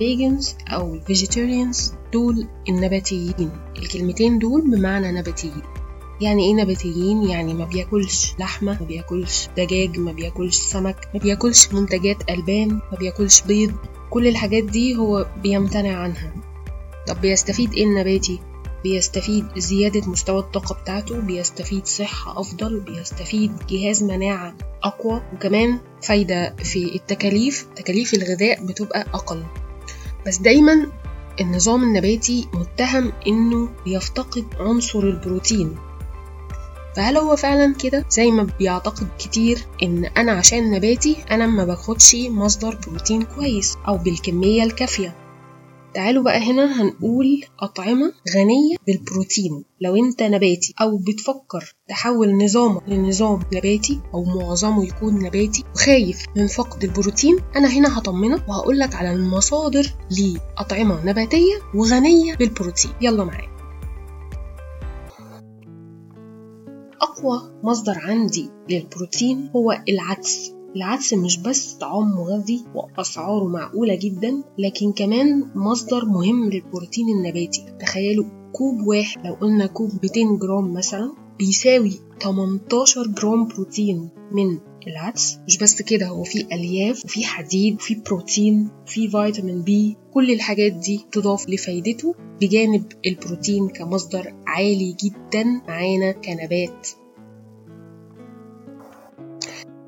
vegans أو vegetarians دول النباتيين. الكلمتين دول بمعنى نباتيين. يعني إيه نباتيين؟ يعني ما بياكلش لحمة ما بياكلش دجاج ما بياكلش سمك ما بياكلش منتجات ألبان ما بياكلش بيض. كل الحاجات دي هو بيمتنع عنها. طب بيستفيد إيه النباتي؟ بيستفيد زيادة مستوى الطاقة بتاعته بيستفيد صحة أفضل بيستفيد جهاز مناعة أقوى وكمان فايدة في التكاليف. تكاليف الغذاء بتبقى أقل. بس دايما النظام النباتي متهم إنه بيفتقد عنصر البروتين. فهل هو فعلا كده؟ زي ما بيعتقد كتير إن أنا عشان نباتي أنا ما باخدش مصدر بروتين كويس أو بالكمية الكافية. تعالوا بقى هنا هنقول أطعمة غنية بالبروتين. لو أنت نباتي أو بتفكر تحول نظامك لنظام نباتي أو معظمه يكون نباتي وخايف من فقد البروتين أنا هنا هطمنك وهقولك على المصادر لأطعمة نباتية وغنية بالبروتين. يلا معايا. أقوى مصدر عندي للبروتين هو العدس. العدس مش بس طعام مغذي وأسعاره معقولة جدا لكن كمان مصدر مهم للبروتين النباتي. تخيلوا كوب واحد لو قلنا كوب 200 جرام مثلا بيساوي 18 جرام بروتين من العدس. مش بس كده هو فيه ألياف وفيه حديد وفيه بروتين وفيه فيتامين B. كل الحاجات دي تضاف لفايدته بجانب البروتين كمصدر عالي جدا معانا كنبات.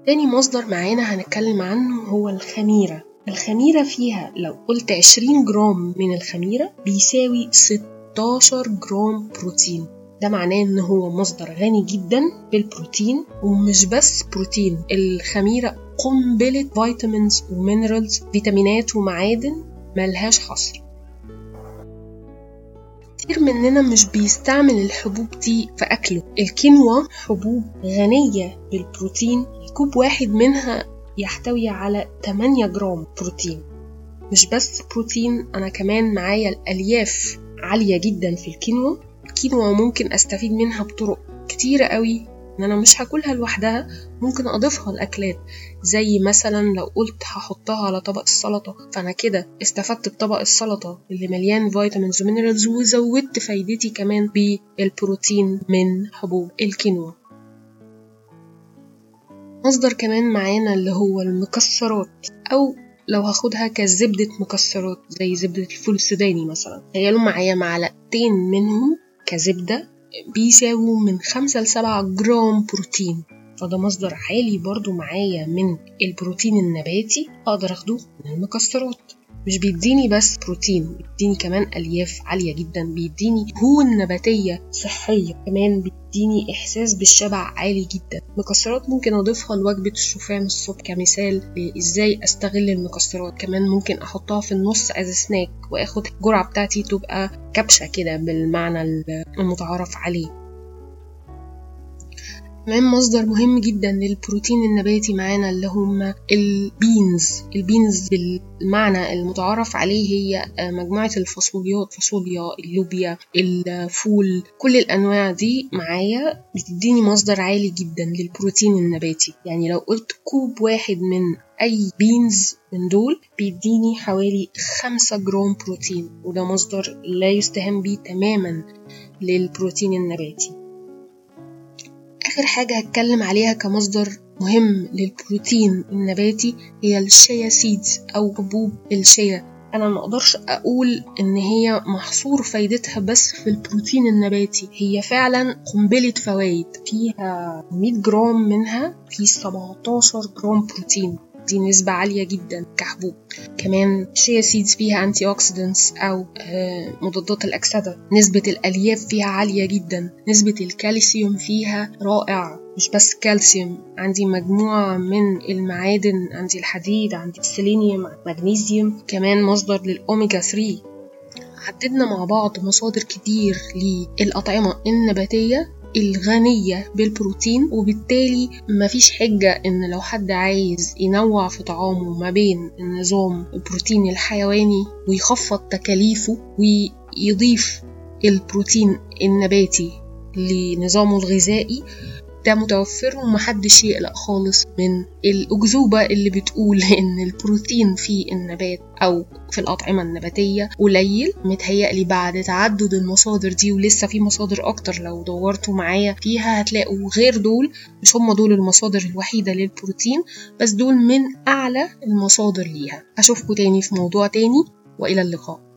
تاني مصدر معانا هنتكلم عنه هو الخميرة. الخميرة فيها لو قلت 20 جرام من الخميرة بيساوي 16 جرام بروتين. ده معناه إن هو مصدر غني جدا بالبروتين ومش بس بروتين. الخميرة قنبلة vitamins و minerals فيتامينات ومعادن ملهاش حصر. كتير مننا مش بيستعمل الحبوب دي في أكله. الكينوا حبوب غنية بالبروتين كوب واحد منها يحتوي على 8 جرام بروتين. مش بس بروتين أنا كمان معايا الألياف عالية جدا في الكينوا. الكينوا ممكن أستفيد منها بطرق كتيرة قوي. إن أنا مش هاكلها لوحدها ممكن أضيفها الاكلات زي مثلا لو قلت هحطها على طبق السلطة فأنا كده استفدت بطبق السلطة اللي مليان vitamins و minerals وزودت فايدتي كمان بالبروتين من حبوب الكينوا. مصدر كمان معانا اللي هو المكسرات أو لو هاخدها كزبدة مكسرات زي زبدة الفول السوداني مثلا. تخيلوا معايا معلقتين منهم كزبدة بيساووا من خمسة لسبعة جرام بروتين. فده مصدر عالي برضو معايا من البروتين النباتي أقدر أخده من المكسرات. مش بيديني بس بروتين بيديني كمان ألياف عالية جدا بيديني دهون نباتية صحية كمان بيديني إحساس بالشبع عالي جدا. مكسرات ممكن أضيفها لوجبة الشوفان الصبح كمثال إزاي أستغل المكسرات. كمان ممكن أحطها في النص أز سناك وآخد الجرعة بتاعتي تبقى كبشة كده بالمعنى المتعارف عليه. كمان مصدر مهم جدا للبروتين النباتي معانا اللي هم ال beans. ال beans بالمعنى المتعارف عليه هي مجموعة الفاصوليات فاصوليا اللوبيا الفول كل الأنواع دي معايا بتديني مصدر عالي جدا للبروتين النباتي. يعني لو قلت كوب واحد من أي beans من دول بيديني حوالي خمسة جرام بروتين وده مصدر لا يستهان بيه تماما للبروتين النباتي. آخر حاجة هتكلم عليها كمصدر مهم للبروتين النباتي هي ال chia seeds أو حبوب الشيا. أنا ما أقدرش أقول إن هي محصور فايدتها بس في البروتين النباتي. هي فعلا قنبلة فوائد. فيها 100 جرام منها في 17 جرام بروتين. دي نسبة عالية جدا كحبوب. كمان chia seeds فيها antioxidants أو مضادات الأكسدة. نسبة الألياف فيها عالية جدا. نسبة الكالسيوم فيها رائعة. مش بس كالسيوم. عندي مجموعة من المعادن. عندي الحديد عندي السيلينيوم مغنيسيوم كمان مصدر للأوميجا 3 حددنا مع بعض مصادر كتير للأطعمة النباتية. الغنية بالبروتين وبالتالي مفيش حجة إن لو حد عايز ينوع في طعامه ما بين النظام البروتيني الحيواني ويخفض تكاليفه ويضيف البروتين النباتي لنظامه الغذائي ده متوفر ومحدش يقلق خالص من الأكذوبة اللي بتقول إن البروتين في النبات أو في الأطعمة النباتية قليل. متهيألي بعد تعدد المصادر دي ولسه في مصادر أكتر. لو دورتوا معايا فيها هتلاقوا غير دول مش هم دول المصادر الوحيدة للبروتين بس دول من أعلى المصادر ليها. أشوفكوا تاني في موضوع تاني وإلى اللقاء.